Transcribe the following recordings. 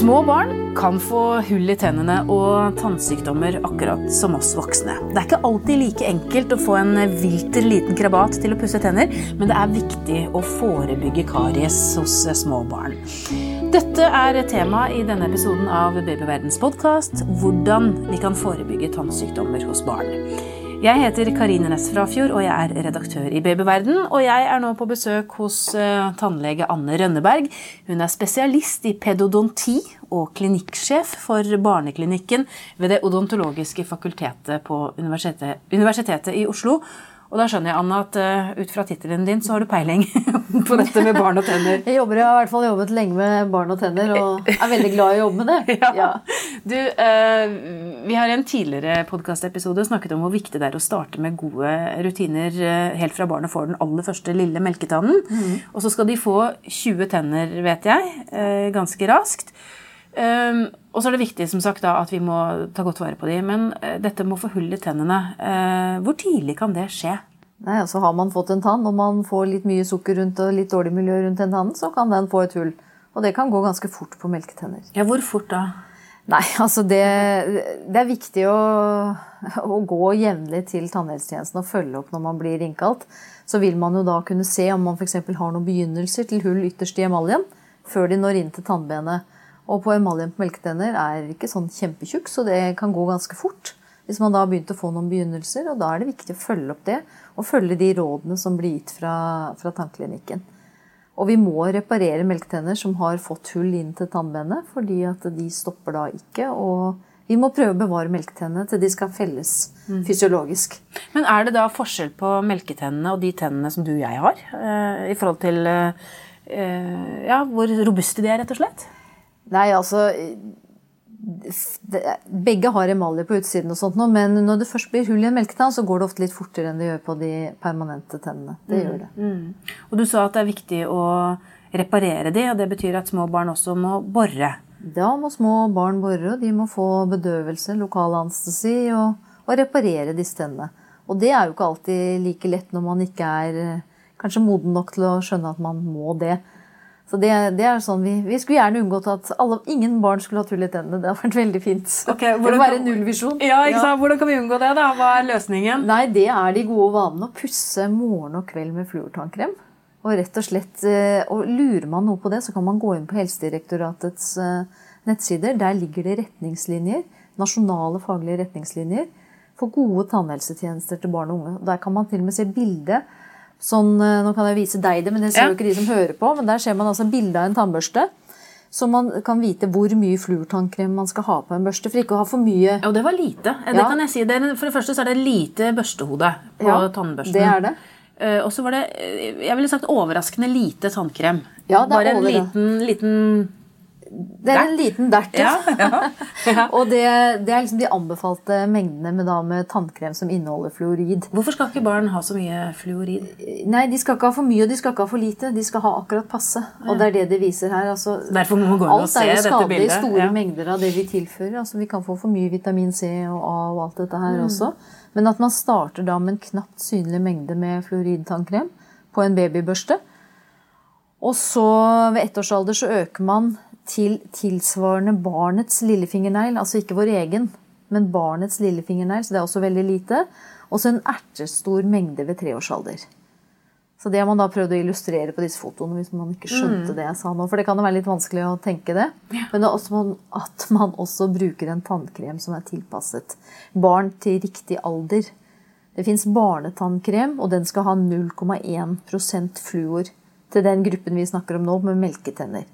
Små barn kan få hull i tennene og tannsykdommer akkurat som oss voksne. Det er ikke alltid like enkelt å få en vilter liten krabat til å pusse tenner, men det er viktig å forebygge karies hos små barn. Dette er tema i denne episoden av Babyverdens podkast hvordan vi kan forebygge tannsykdommer hos barn. Jeg heter Karine Næss Frafjord, og jeg er redaktør i Babyverden. Og jeg er nå på besøk hos uh, tannlege Anne Rønneberg. Hun er spesialist i pedodonti og klinikksjef for Barneklinikken ved Det odontologiske fakultetet på Universitetet, Universitetet i Oslo. Og da skjønner jeg, Anna, at uh, ut fra tittelen din så har du peiling på dette med barn og tenner. Jeg, jobber, jeg har i hvert fall jobbet lenge med barn og tenner, og er veldig glad i å jobbe med det. Ja. ja. Du, uh, vi har i en tidligere podkastepisode snakket om hvor viktig det er å starte med gode rutiner uh, helt fra barnet får den aller første lille melketannen. Mm. Og så skal de få 20 tenner, vet jeg, ganske raskt. Um, og så er det viktig som sagt, da, at vi må ta godt vare på dem. Men uh, dette med å få hull i tennene, uh, hvor tidlig kan det skje? Nei, altså Har man fått en tann og man får litt mye sukker rundt og litt dårlig miljø rundt den tannen, så kan den få et hull. Og det kan gå ganske fort på melketenner. Ja, Hvor fort da? Nei, altså det, det er viktig å, å gå jevnlig til tannhelsetjenesten og følge opp når man blir innkalt. Så vil man jo da kunne se om man f.eks. har noen begynnelser til hull ytterst i emaljen før de når inn til tannbenet. Og på emaljen på melketenner er ikke sånn kjempetjukk, så det kan gå ganske fort. Hvis man da har begynt å få noen begynnelser, og da er det viktig å følge opp det. Og følge de rådene som blir gitt fra, fra tannklinikken. Og vi må reparere melketenner som har fått hull inn til tannbenet, fordi at de stopper da ikke. Og vi må prøve å bevare melketennene til de skal felles mm. fysiologisk. Men er det da forskjell på melketennene og de tennene som du og jeg har? Eh, I forhold til eh, ja, hvor robuste de er, rett og slett? Nei, altså Begge har emalje på utsiden, og sånt nå, men når det først blir hull i en melketann, så går det ofte litt fortere enn det gjør på de permanente tennene. Det mm, gjør det. Mm. Og Du sa at det er viktig å reparere de, og det betyr at små barn også må bore? Da må små barn bore, og de må få bedøvelse, lokal anestesi, og, og reparere disse tennene. Og det er jo ikke alltid like lett når man ikke er eh, kanskje moden nok til å skjønne at man må det. Så det, det, er sånn, vi, vi, skulle gjerne unngått at alle, ingen barn skulle hatt hull i tennene. Det hadde vært veldig fint. Okay, det må være nullvisjon. Ja, ja. Hvordan kan vi unngå det? da? Hva er løsningen? Nei, Det er de gode vanene å pusse morgen og kveld med fluortannkrem. Og rett og slett, eh, og Lurer man noe på det, så kan man gå inn på Helsedirektoratets eh, nettsider. Der ligger det retningslinjer, nasjonale faglige retningslinjer for gode tannhelsetjenester til barn og unge. Der kan man til og med se bilde Sånn, eh, nå kan jeg vise deg det, men det ser ja. jo ikke de som hører på. Men der ser man altså bilde av en tannbørste. Så man kan vite hvor mye fluortannkrem man skal ha på en børste. For ikke å ha for mye Ja, det var lite. Det kan jeg si. For det første så er det lite børstehode på ja, tannbørsten. Det er det. Uh, og så var det jeg ville sagt overraskende lite tannkrem. Ja, det er Bare en liten, liten det er en liten dert, ja. ja, ja. og det, det, er liksom de anbefalte mengdene med, da, med, tannkrem som inneholder fluorid. Hvorfor skal ikke barn ha så mye fluorid? Nei, De skal ikke ha for mye og de skal ikke ha for lite. De skal ha akkurat passe. Og det er det det viser her. Altså, Derfor må man gå inn og se dette bildet. Alt er jo skadelig store mengder av det vi tilfører. Altså, vi kan få for mye vitamin C og A og alt dette her mm. også. Men at man starter da med en knapt synlig mengde med fluoridtannkrem på en babybørste. Og så ved ettårsalder så øker man til tilsvarende barnets lillefingernegl, altså ikke vår egen, men barnets lillefingernegl, så det er også veldig lite. Og så en ertestor mengde ved treårsalder. Så det har man da prøvd å illustrere på disse fotoene hvis man ikke skjønte mm. det jeg sa nå. For det kan jo være litt vanskelig å tenke det. Men det er også at man også bruker en tannkrem som er tilpasset barn til riktig alder. Det fins barnetannkrem, og den skal ha 0,1% fluor til den gruppen vi snakker om nå, med melketenner.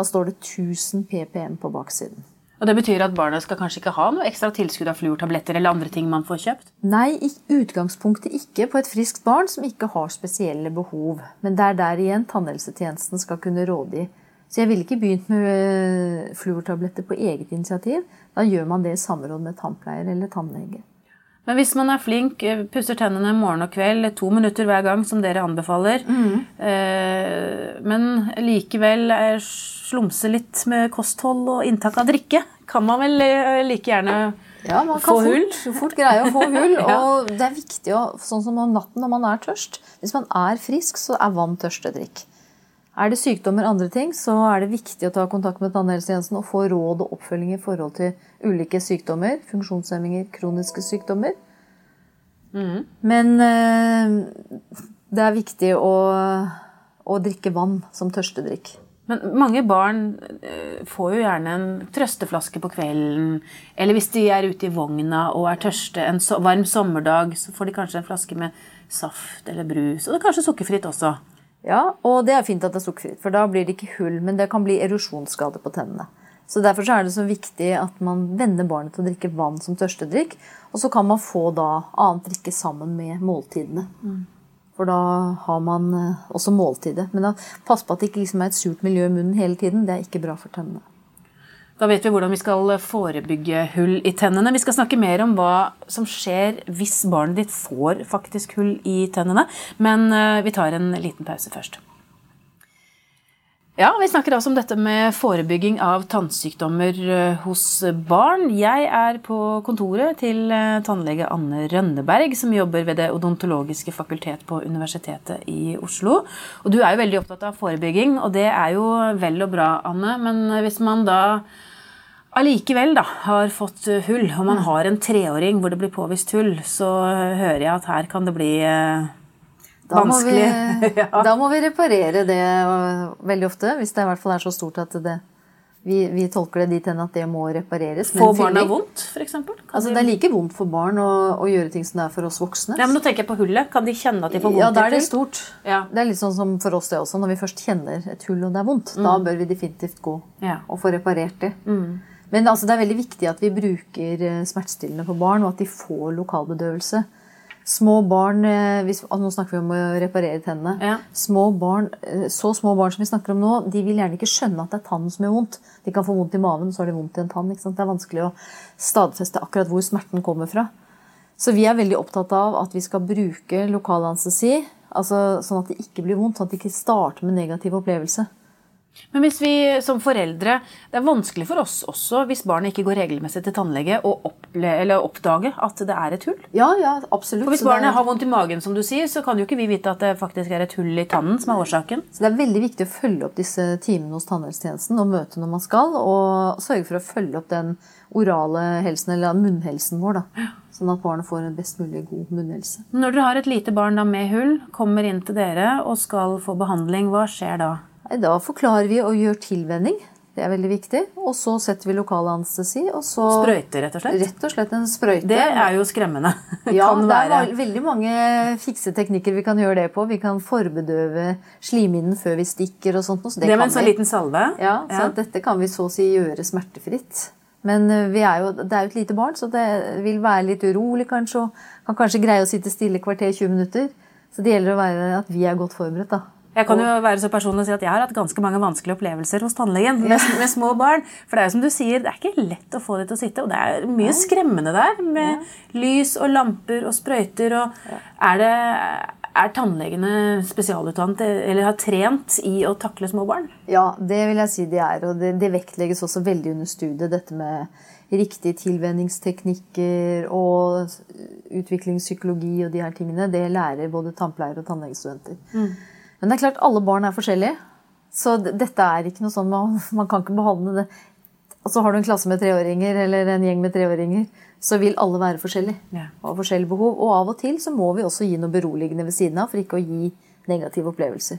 Da står det 1000 ppm på baksiden. Og Det betyr at barna skal kanskje ikke ha noe ekstra tilskudd av fluortabletter eller andre ting man får kjøpt? Nei, i utgangspunktet ikke på et friskt barn som ikke har spesielle behov. Men det er der igjen tannhelsetjenesten skal kunne råde i. Så jeg ville ikke begynt med øh, fluortabletter på eget initiativ. Da gjør man det i samråd med tannpleier eller tannlege. Men hvis man er flink, eh, pusser tennene morgen og kveld, to minutter hver gang, som dere anbefaler, mm. eh, men likevel slumse litt med kosthold og inntak av drikke, kan man vel eh, like gjerne ja, man kan få hull. fort greie å få hull. ja. Og det er viktig, å, sånn som om natten når man er tørst Hvis man er frisk, så er vann tørstedrikk. Er det sykdommer andre ting, så er det viktig å ta kontakt med tannhelsetjenesten og få råd og oppfølging i forhold til ulike sykdommer, funksjonshemminger, kroniske sykdommer. Men eh, det er viktig å, å drikke vann som tørstedrikk. Men mange barn eh, får jo gjerne en trøsteflaske på kvelden. Eller hvis de er ute i vogna og er tørste en varm sommerdag, så får de kanskje en flaske med saft eller brus. Og det er kanskje sukkerfritt også. Ja, og det er fint at det er sukkerfritt, for da blir det ikke hull, men det kan bli erosjonsskade på tennene. Så Derfor så er det så viktig at man venner barnet til å drikke vann som tørstedrikk. Og så kan man få da annet drikke sammen med måltidene. For da har man eh, også måltidet. Men da, pass på at det ikke liksom er et surt miljø i munnen hele tiden. Det er ikke bra for tennene. Da vet vi hvordan vi skal forebygge hull i tennene. Vi skal snakke mer om hva som skjer hvis barnet ditt får faktisk hull i tennene. Men eh, vi tar en liten pause først. Ja, Vi snakker altså om dette med forebygging av tannsykdommer eh, hos barn. Jeg er på kontoret til eh, tannlege Anne Rønneberg, som jobber ved Det odontologiske fakultet på Universitetet i Oslo. Og Du er jo veldig opptatt av forebygging, og det er jo vel og bra, Anne. Men hvis man da allikevel da, har fått hull, og man har en treåring hvor det blir påvist hull, så hører jeg at her kan det bli eh, Da må, vi, vanskelig. ja. da må vi reparere det veldig ofte. Hvis det i hvert fall er så stort at det, vi, vi tolker det dit hen at det må repareres. med Få barna vondt, f.eks.? Altså, det er like vondt for barn å, å gjøre ting som det er for oss voksne. Ja, men nå tenker jeg på hullet. Kan de kjenne at de får vondt? Ja, da er det stort. Ja. Det er litt sånn som for oss det også. Når vi først kjenner et hull og det er vondt, da bør vi definitivt gå og få reparert det. Men altså, det er veldig viktig at vi bruker eh, smertestillende på barn, og at de får lokalbedøvelse. Små barn eh, hvis, altså, Nå snakker vi om å reparere tennene. Ja. Små barn, eh, så små barn som vi snakker om nå, de vil gjerne ikke skjønne at det er tannen som gjør vondt. De kan få vondt i maven, så har de vondt i en tann. Det er vanskelig å stadfeste akkurat hvor smerten kommer fra. Så vi er veldig opptatt av at vi skal bruke lokalanestesi, altså sånn at det ikke blir vondt, sånn at det ikke starter med negativ opplevelse. Men hvis vi som foreldre Det er vanskelig for oss også hvis barnet ikke går regelmessig til tannlege og oppdage at det er et hull. Ja, ja, absolutt. For Hvis barnet er- har vondt i magen, som du sier, så kan jo ikke vi vite at det faktisk er et hull i tannen som er årsaken. Så det er veldig viktig å følge opp disse timene hos tannhelsetjenesten og møte når man skal, og sørge for å følge opp den orale helsen, eller munnhelsen vår, da. Sånn at barnet får en best mulig god munnhelse. Når dere har et lite barn da med hull, kommer inn til dere og skal få behandling, hva skjer da? Da forklarer vi og gjør tilvenning. Det er veldig viktig. Og så setter vi lokalanestesi, og så Sprøyter, rett og slett? Rett og slett en sprøyte. Det er jo skremmende. Ja, kan det er være. veldig mange fikse teknikker vi kan gjøre det på. Vi kan forbedøve slimhinnen før vi stikker og sånt. Så det, Det med en sånn liten salve? Ja, så at dette kan vi så å si gjøre smertefritt. Men eh, vi er jo, det er jo et lite barn, så det vil være litt urolig kanskje. Og kan kanskje greie å sitte stille kvarter 20 minutter. Så det gjelder å være at vi er godt forberedt. da. Jeg kan jo være så personlig og si at jeg har hatt ganske mange vanskelige opplevelser hos tannlegen med, med små barn. For det er jo som du sier, det er ikke lett å få det til å sitte. Og det er mye skremmende der med lys og lamper og sprøyter. Og er, det, er tannlegene spesialutdannet eller har trent i å takle små barn? Ja, det vil jeg si de er. Og det, det vektlegges også veldig under studiet, dette med riktige tilvenningsteknikker og utviklingspsykologi og de her tingene. Det lærer både tannpleiere og tannlegestudenter. Men det er klart, alle barn er forskjellige. Så dette er ikke noe sånn man, man kan ikke behandle det Altså Har du en klasse med treåringer eller en gjeng med treåringer, så vil alle være forskjellige. Ja. Og ha forskjellige behov. Og av og til så må vi også gi noe beroligende ved siden av for ikke å gi negative opplevelser.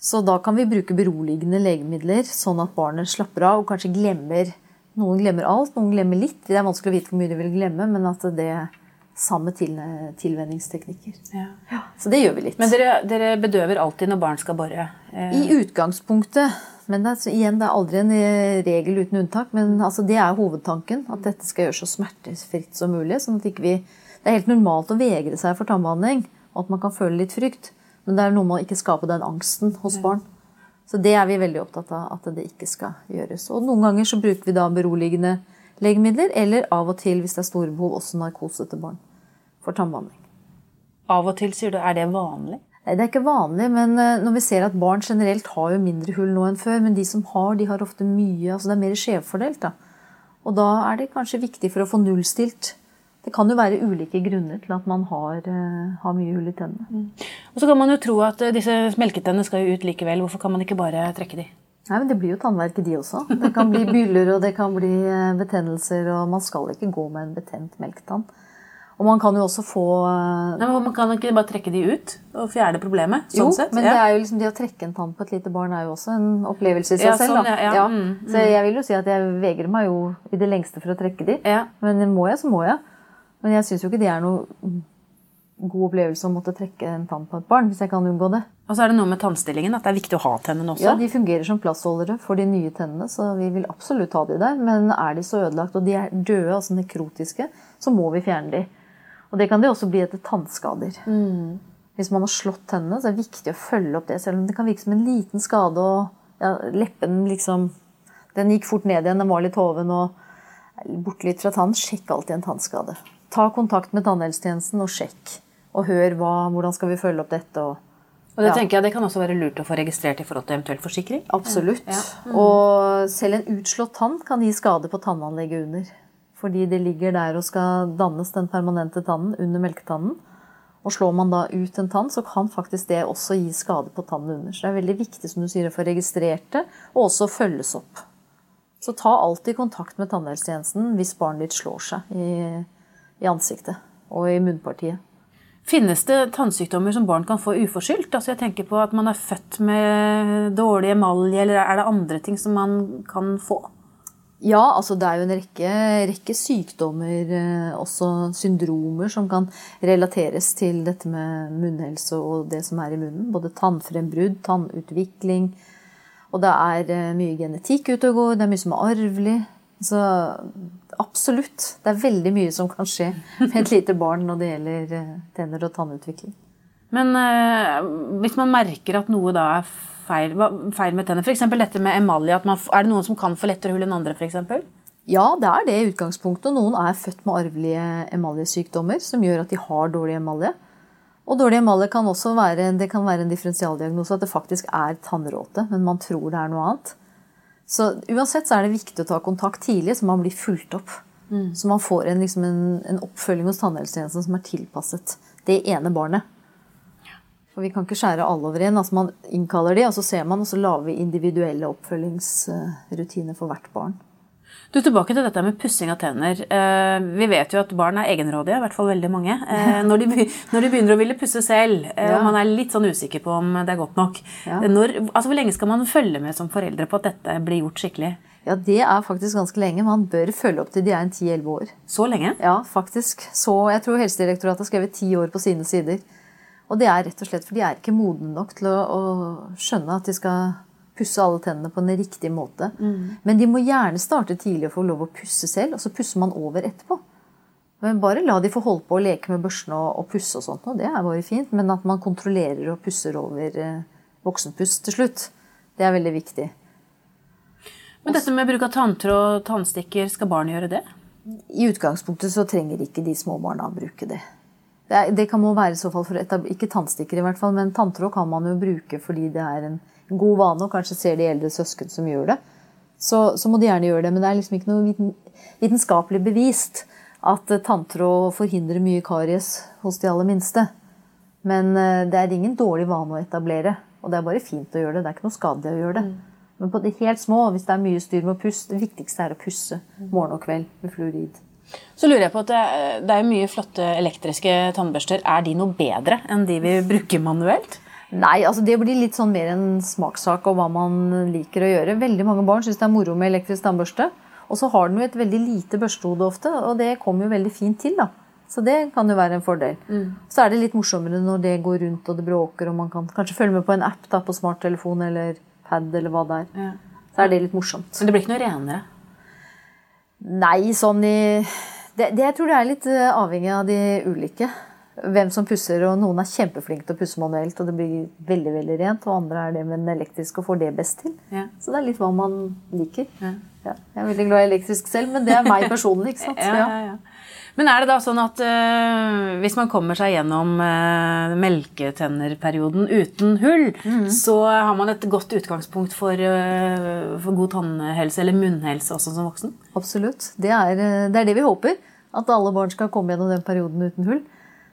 Så da kan vi bruke beroligende legemidler, sånn at barnet slapper av og kanskje glemmer Noen glemmer alt, noen glemmer litt. Det er vanskelig å vite hvor mye de vil glemme, men at det samme til, tilvenningsteknikker. Ja. Så det gjør vi litt. Men dere, dere bedøver alltid når barn skal bore? Eh, I utgangspunktet. Men det er, igjen, det er aldri en eh, regel uten unntak. Men altså, det er hovedtanken. At dette skal gjøres så smertefritt som mulig. sånn at ikke vi, Det er helt normalt å vegre seg for tannbehandling, og at man kan føle litt frykt. Men det er noe med å ikke skape den angsten hos barn. Så det er vi veldig opptatt av at det ikke skal gjøres. Og noen ganger så bruker vi da beroligende legemidler, eller av og til, hvis det er store behov, også narkose til barn for tannbehandling. Av og til, sier du. Er det vanlig? Nei, Det er ikke vanlig, men eh, når vi ser at barn generelt har jo mindre hull nå enn før, men de som har, de har ofte mye altså Det er mer skjevfordelt. da. Og da er det kanskje viktig for å få nullstilt Det kan jo være ulike grunner til at man har, eh, har mye hull i tennene. Og så kan man jo tro at eh, disse melketennene skal jo ut likevel. Hvorfor kan man ikke bare trekke de? Nei, men Det blir jo tannverk i de også. Det kan bli byller og det kan bli betennelser. Og man skal ikke gå med en betent melketann. Og man kan jo også få eh, Nei, men Man kan ikke bare trekke de ut og fjerne problemet? sånn Jo, sett? men ja. det er jo liksom det å trekke en tann på et lite barn er jo også en opplevelse i seg Ja, selv. sånn, ja, ja. Mm, Så jeg vil jo si at jeg vegrer meg jo i det lengste for å trekke de. Ja. Men må jeg, så må jeg. Men jeg syns jo ikke det er noe god opplevelse å måtte trekke en tann på et barn, hvis jeg kan unngå det. Og så er det noe med tannstillingen, at det er viktig å ha tennene også. Ja, De fungerer som plassholdere for de nye tennene, så vi vil absolutt ha de der. Men er de så ødelagt, og de er døde, altså nekrotiske, så må vi fjerne de. Og det kan det også bli etter tannskader. Hvis man har slått tennene, så er det viktig å følge opp det. Selv om det kan virke som en liten skade, og ja, leppen liksom Den gikk fort ned igjen, den var litt hoven og borte litt fra tann. Sjekk alltid en tannskade. Ta kontakt med tannhelsetjenesten og sjekk. Og hør hva, hvordan skal vi følge opp dette. og Og det Ja. tenker jeg det kan også være lurt å få registrert i forhold til eventuell forsikring. Absolutt. Og selv en utslått tann kan gi skade på tannanlegget under. Fordi det ligger der og skal dannes den permanente tannen under melketannen. Og slår man da ut en tann, så kan faktisk det også gi skade på tannen under. Så det er veldig viktig som du sier, å få registrert det, og også følges opp. Så ta alltid kontakt med tannhelsetjenesten hvis barnet ditt slår seg i, i ansiktet og i munnpartiet. Finnes det tannsykdommer som barn kan få uforskyldt? Altså jeg tenker på at man er født med dårlig emalje, eller er det andre ting som man kan få? Ja, altså det er jo en rekke, rekke sykdommer, eh, også syndromer, som kan relateres til dette med munnhelse og det som er i munnen. Både tannfrembrudd, tannutvikling. Og det er eh, mye genetikk ute og går, det er mye som er arvelig. Så absolutt. Det er veldig mye som kan skje med et lite barn når det gjelder eh, tenner og tannutvikling. Men eh, hvis man merker at noe da er feil, feil med tenner, f.eks. dette med emalje, at man, er det noen som kan få lettere hull enn andre f.eks.? Ja, det er det i utgangspunktet. Noen er født med arvelige emaljesykdommer som gjør at de har dårlig emalje. Og dårlig emalje kan også være, det kan være en differensialdiagnose at det faktisk er tannråte, men man tror det er noe annet. Så uansett så er det viktig å ta kontakt tidlig, så man blir fulgt opp. Så man får en, liksom en, en oppfølging hos tannhelsetjenesten som er tilpasset det ene barnet. For vi kan ikke skjære alle over én. Altså man innkaller de, og så ser man, og så lager vi individuelle oppfølgingsrutiner for hvert barn. Du, Tilbake til dette med pussing av tenner. Eh, vi vet jo at barn er egenrådige, i hvert fall veldig mange. Eh, når, de, når de begynner å ville pusse selv, eh, og man er litt sånn usikker på om det er godt nok. Når, altså, hvor lenge skal man følge med som foreldre på at dette blir gjort skikkelig? Ja, det er faktisk ganske lenge. Man bør følge opp til de er en 10-11 år. Så lenge? Ja, faktisk. Så jeg tror Helsedirektoratet har skrevet ti år på sine sider. Og det er rett og slett for de er ikke modne nok til å, å skjønne at de skal pusse alle tennene på en riktig måte. Men de må gjerne starte tidlig og få lov å pusse selv, og så pusser man over etterpå. Men Bare la de få holde på å leke med børsene og, og pusse og sånt, og det er bare fint. Men at man kontrollerer og pusser over eh, voksenpuss til slutt, det er veldig viktig. Men dette med bruk av tanntråd og tannstikker, skal barn gjøre det? I utgangspunktet så trenger ikke de små barna å bruke det. Det, det kan må være i så fall for etab- Ikke tannstikker i hvert fall, men tanntråd kan man jo bruke fordi det er en god vane, og kanskje ser de eldre søsken som gjør det. Så, så må de gjerne gjøre det, men det er liksom ikke noe viten, vitenskapelig bevist at eh, tanntråd forhindrer mye karies hos de aller minste. Men eh, det er ingen dårlig vane å etablere, og det er bare fint å gjøre det. Det er ikke noe skadelig å gjøre det. Men på de helt små, hvis det er mye styr med å pusse, det viktigste er å pusse morgen og kveld med fluorid. Så lurer jeg på at det, er mye flotte elektriske tannbørster. Er de noe bedre enn de vi bruker manuelt? Nei, altså det blir litt sånn mer en smakssak og hva man liker å gjøre. Veldig mange barn syns det er moro med elektrisk tannbørste. Og så har den jo et veldig lite børstehode ofte, og det kommer jo veldig fint til. da. Så det kan jo være en fordel. Så er det litt morsommere når det går rundt og det bråker, og man kan kanskje følge med på en app da, på smarttelefon eller pad eller hva det er. Så er det litt morsomt. Men det blir ikke noe renere. Nei, sånn i det, det, Jeg tror det er litt eh, avhengig av de ulike. Hvem som pusser, og noen er kjempeflinke til å pusse manuelt, og det blir veldig veldig rent. Og andre er det med den elektriske og får det best til. Ja. Så det er litt hva man liker. Ja. Ja, jeg er veldig glad i elektrisk selv, men det er meg personlig. ikke sant? Men er det da sånn at øh, hvis man kommer seg gjennom øh, melketennerperioden uten hull, så har man et godt utgangspunkt for, øh, for god tannhelse eller munnhelse også som voksen? Absolutt. Det er, det er det vi håper. At alle barn skal komme gjennom den perioden uten hull.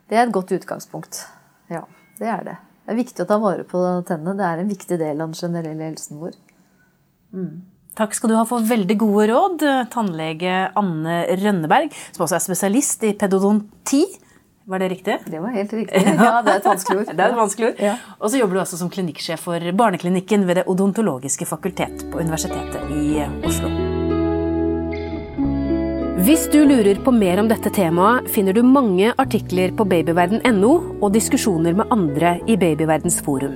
Det er et godt utgangspunkt. Ja, det er det. Det er viktig å ta vare på tennene. Det er en viktig del av den generelle helsen vår. Takk skal du ha for veldig gode råd, tannlege Anne Rønneberg, som også er spesialist i pedodonti. Var det riktig? Det var helt riktig. Ja, det er et vanskelig ord. Det er et vanskelig ord. Ja. Og så jobber du også som klinikksjef for Barneklinikken ved Det odontologiske fakultet på Universitetet i Oslo. Hvis du lurer på mer om dette temaet, finner du mange artikler på babyverden.no og diskusjoner med andre i Babyverdens forum.